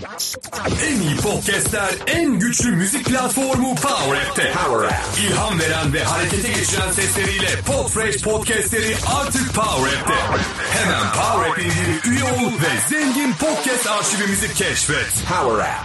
En iyi podcastler, en güçlü müzik platformu Power App'te. Power App. İlham veren ve harekete geçiren sesleriyle Podfresh podcastleri artık Power App'te. Hemen Power App indir, üye ol ve zengin podcast arşivimizi keşfet. Power App.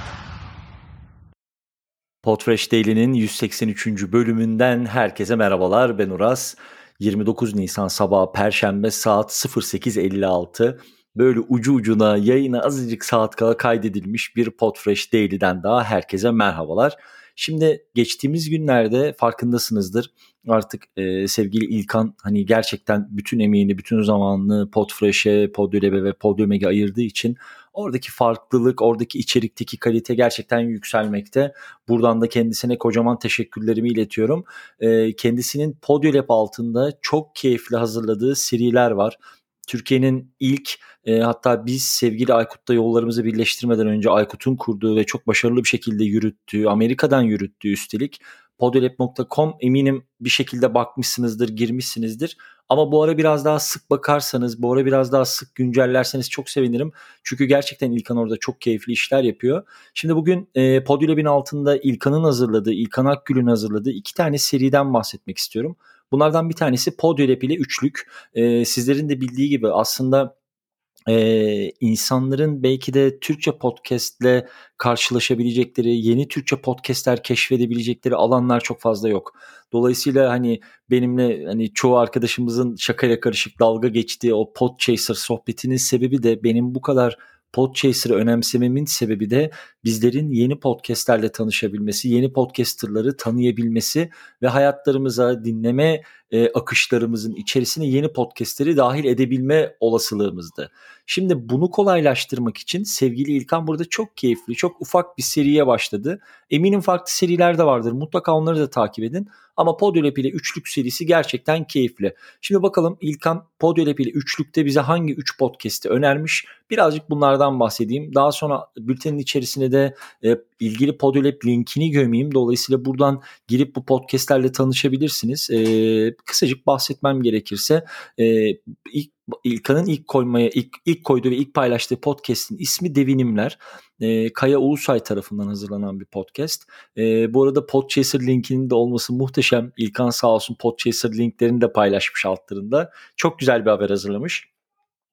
Podfresh Daily'nin 183. bölümünden herkese merhabalar. Ben Uras. 29 Nisan sabahı Perşembe saat 08.56 böyle ucu ucuna yayına azıcık saat kala kaydedilmiş bir Podfresh Daily'den daha herkese merhabalar. Şimdi geçtiğimiz günlerde farkındasınızdır artık e, sevgili İlkan hani gerçekten bütün emeğini, bütün zamanını Podfresh'e, Podyolebe ve Podyomeg'e ayırdığı için oradaki farklılık, oradaki içerikteki kalite gerçekten yükselmekte. Buradan da kendisine kocaman teşekkürlerimi iletiyorum. E, kendisinin Podyolab altında çok keyifli hazırladığı seriler var. Türkiye'nin ilk e, hatta biz sevgili Aykut'ta yollarımızı birleştirmeden önce Aykut'un kurduğu ve çok başarılı bir şekilde yürüttüğü, Amerika'dan yürüttüğü üstelik podolab.com eminim bir şekilde bakmışsınızdır, girmişsinizdir. Ama bu ara biraz daha sık bakarsanız, bu ara biraz daha sık güncellerseniz çok sevinirim. Çünkü gerçekten İlkan orada çok keyifli işler yapıyor. Şimdi bugün e, Podolab'in altında İlkan'ın hazırladığı, İlkan Akgül'ün hazırladığı iki tane seriden bahsetmek istiyorum. Bunlardan bir tanesi Podyolab ile üçlük. E, sizlerin de bildiği gibi aslında e, insanların belki de Türkçe podcastle karşılaşabilecekleri, yeni Türkçe podcastler keşfedebilecekleri alanlar çok fazla yok. Dolayısıyla hani benimle hani çoğu arkadaşımızın şakayla karışık dalga geçtiği o Podchaser sohbetinin sebebi de benim bu kadar Podchaser'ı önemsememin sebebi de bizlerin yeni podcastlerle tanışabilmesi, yeni podcasterları tanıyabilmesi ve hayatlarımıza dinleme e, akışlarımızın içerisine yeni podcastleri dahil edebilme olasılığımızdı. Şimdi bunu kolaylaştırmak için sevgili İlkan burada çok keyifli, çok ufak bir seriye başladı. Eminim farklı seriler de vardır. Mutlaka onları da takip edin. Ama Podyolab ile üçlük serisi gerçekten keyifli. Şimdi bakalım İlkan Podyolab ile üçlükte bize hangi üç podcast'i önermiş? Birazcık bunlardan bahsedeyim. Daha sonra bültenin içerisine de e, ilgili Podyolab linkini gömeyim. Dolayısıyla buradan girip bu podcastlerle tanışabilirsiniz. E, kısacık bahsetmem gerekirse e, ilk İlkan'ın ilk koymaya ilk, ilk koyduğu ve ilk paylaştığı podcast'in ismi Devinimler. E, Kaya Ulusay tarafından hazırlanan bir podcast. E, bu arada Podchaser linkinin de olması muhteşem. İlkan sağ olsun Podchaser linklerini de paylaşmış altlarında. Çok güzel bir haber hazırlamış.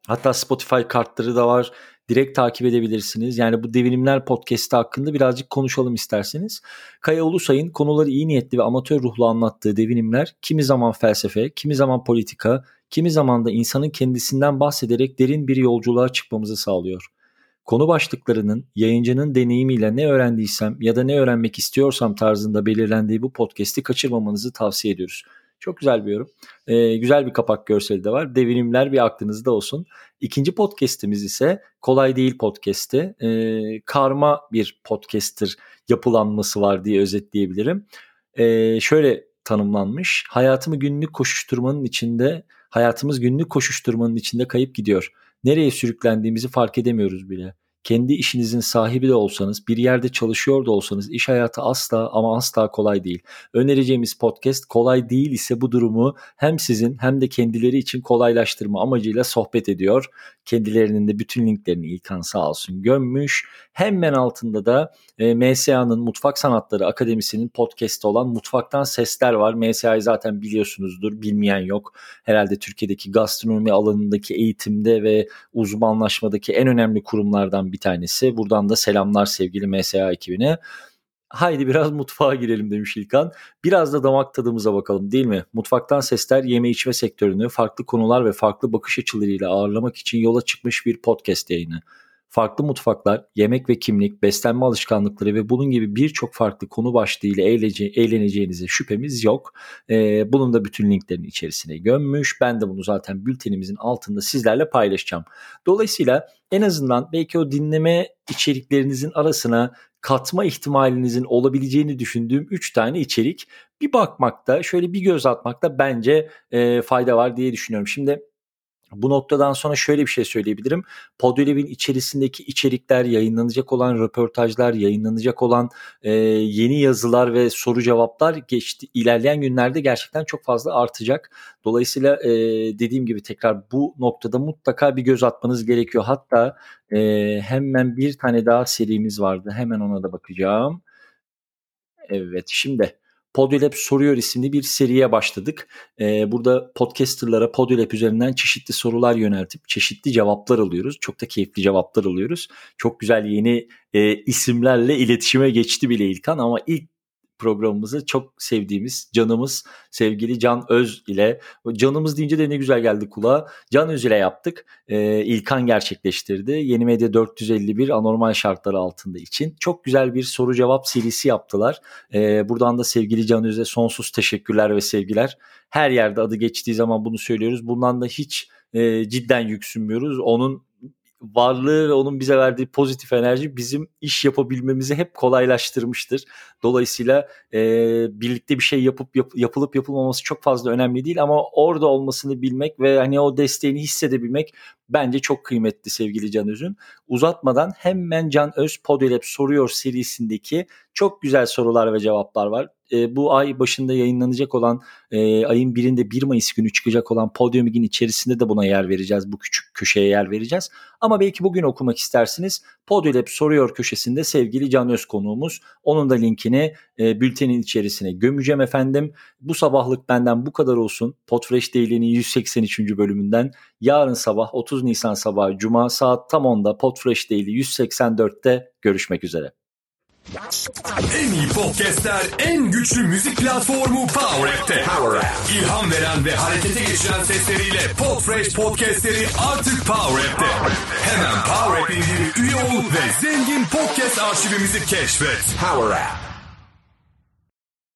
Hatta Spotify kartları da var. Direkt takip edebilirsiniz. Yani bu Devinimler podcast'i hakkında birazcık konuşalım isterseniz. Kaya Ulusay'ın konuları iyi niyetli ve amatör ruhlu anlattığı devinimler kimi zaman felsefe, kimi zaman politika, kimi zaman da insanın kendisinden bahsederek derin bir yolculuğa çıkmamızı sağlıyor. Konu başlıklarının yayıncının deneyimiyle ne öğrendiysem ya da ne öğrenmek istiyorsam tarzında belirlendiği bu podcast'i kaçırmamanızı tavsiye ediyoruz. Çok güzel bir yorum. Ee, güzel bir kapak görseli de var. Devinimler bir aklınızda olsun. İkinci podcast'imiz ise Kolay Değil podcast'i. Ee, karma bir podcaster yapılanması var diye özetleyebilirim. Ee, şöyle tanımlanmış. Hayatımı günlük koşuşturmanın içinde, hayatımız günlük koşuşturmanın içinde kayıp gidiyor. Nereye sürüklendiğimizi fark edemiyoruz bile kendi işinizin sahibi de olsanız, bir yerde çalışıyor da olsanız iş hayatı asla ama asla kolay değil. Önereceğimiz podcast kolay değil ise bu durumu hem sizin hem de kendileri için kolaylaştırma amacıyla sohbet ediyor. Kendilerinin de bütün linklerini İlkan sağ olsun gömmüş. Hemen altında da e, MSA'nın Mutfak Sanatları Akademisi'nin podcast'i olan Mutfaktan Sesler var. MSA'yı zaten biliyorsunuzdur, bilmeyen yok. Herhalde Türkiye'deki gastronomi alanındaki eğitimde ve uzmanlaşmadaki en önemli kurumlardan bir tanesi. Buradan da selamlar sevgili MSA ekibine. Haydi biraz mutfağa girelim demiş İlkan. Biraz da damak tadımıza bakalım değil mi? Mutfaktan sesler yeme içme sektörünü farklı konular ve farklı bakış açılarıyla ağırlamak için yola çıkmış bir podcast yayını. Farklı mutfaklar, yemek ve kimlik, beslenme alışkanlıkları ve bunun gibi birçok farklı konu başlığıyla eğlence, eğleneceğinize şüphemiz yok. Ee, bunun da bütün linklerin içerisine gömmüş. Ben de bunu zaten bültenimizin altında sizlerle paylaşacağım. Dolayısıyla en azından belki o dinleme içeriklerinizin arasına katma ihtimalinizin olabileceğini düşündüğüm 3 tane içerik bir bakmakta, şöyle bir göz atmakta bence e, fayda var diye düşünüyorum. Şimdi Bu noktadan sonra şöyle bir şey söyleyebilirim. Podolab'in içerisindeki içerikler, yayınlanacak olan röportajlar, yayınlanacak olan e, yeni yazılar ve soru cevaplar geçti ilerleyen günlerde gerçekten çok fazla artacak. Dolayısıyla e, dediğim gibi tekrar bu noktada mutlaka bir göz atmanız gerekiyor. Hatta e, hemen bir tane daha serimiz vardı. Hemen ona da bakacağım. Evet şimdi Podilab Soruyor isimli bir seriye başladık. Ee, burada podcasterlara Podilab üzerinden çeşitli sorular yöneltip çeşitli cevaplar alıyoruz. Çok da keyifli cevaplar alıyoruz. Çok güzel yeni e, isimlerle iletişime geçti bile İlkan ama ilk programımızı çok sevdiğimiz canımız sevgili Can Öz ile canımız deyince de ne güzel geldi kulağa. Can Öz ile yaptık. Ee, İlkan gerçekleştirdi. Yeni Medya 451 anormal şartları altında için. Çok güzel bir soru cevap serisi yaptılar. Ee, buradan da sevgili Can Öz'e sonsuz teşekkürler ve sevgiler. Her yerde adı geçtiği zaman bunu söylüyoruz. Bundan da hiç e, cidden yüksünmüyoruz. Onun varlığı ve onun bize verdiği pozitif enerji bizim iş yapabilmemizi hep kolaylaştırmıştır. Dolayısıyla e, birlikte bir şey yapıp yap, yapılıp yapılmaması çok fazla önemli değil ama orada olmasını bilmek ve hani o desteğini hissedebilmek bence çok kıymetli sevgili Can Öz'ün. Uzatmadan hemen Can Öz Podolab soruyor serisindeki çok güzel sorular ve cevaplar var. E, bu ay başında yayınlanacak olan e, ayın birinde 1 Mayıs günü çıkacak olan Podium Lig'in içerisinde de buna yer vereceğiz. Bu küçük köşeye yer vereceğiz. Ama belki bugün okumak istersiniz. Podolab soruyor köşesinde sevgili Can Öz konuğumuz. Onun da linkini e, bültenin içerisine gömeceğim efendim. Bu sabahlık benden bu kadar olsun. Podfresh Daily'nin 183. bölümünden yarın sabah 30 Nisan sabahı Cuma saat tam 10'da Podfresh Daily 184'te görüşmek üzere. En iyi podcastler, en güçlü müzik platformu Power App'te. Power App. İlham veren ve harekete geçiren sesleriyle Podfresh podcastleri artık Power App'te. Hemen Power App üye ol ve zengin podcast arşivimizi keşfet. Power App.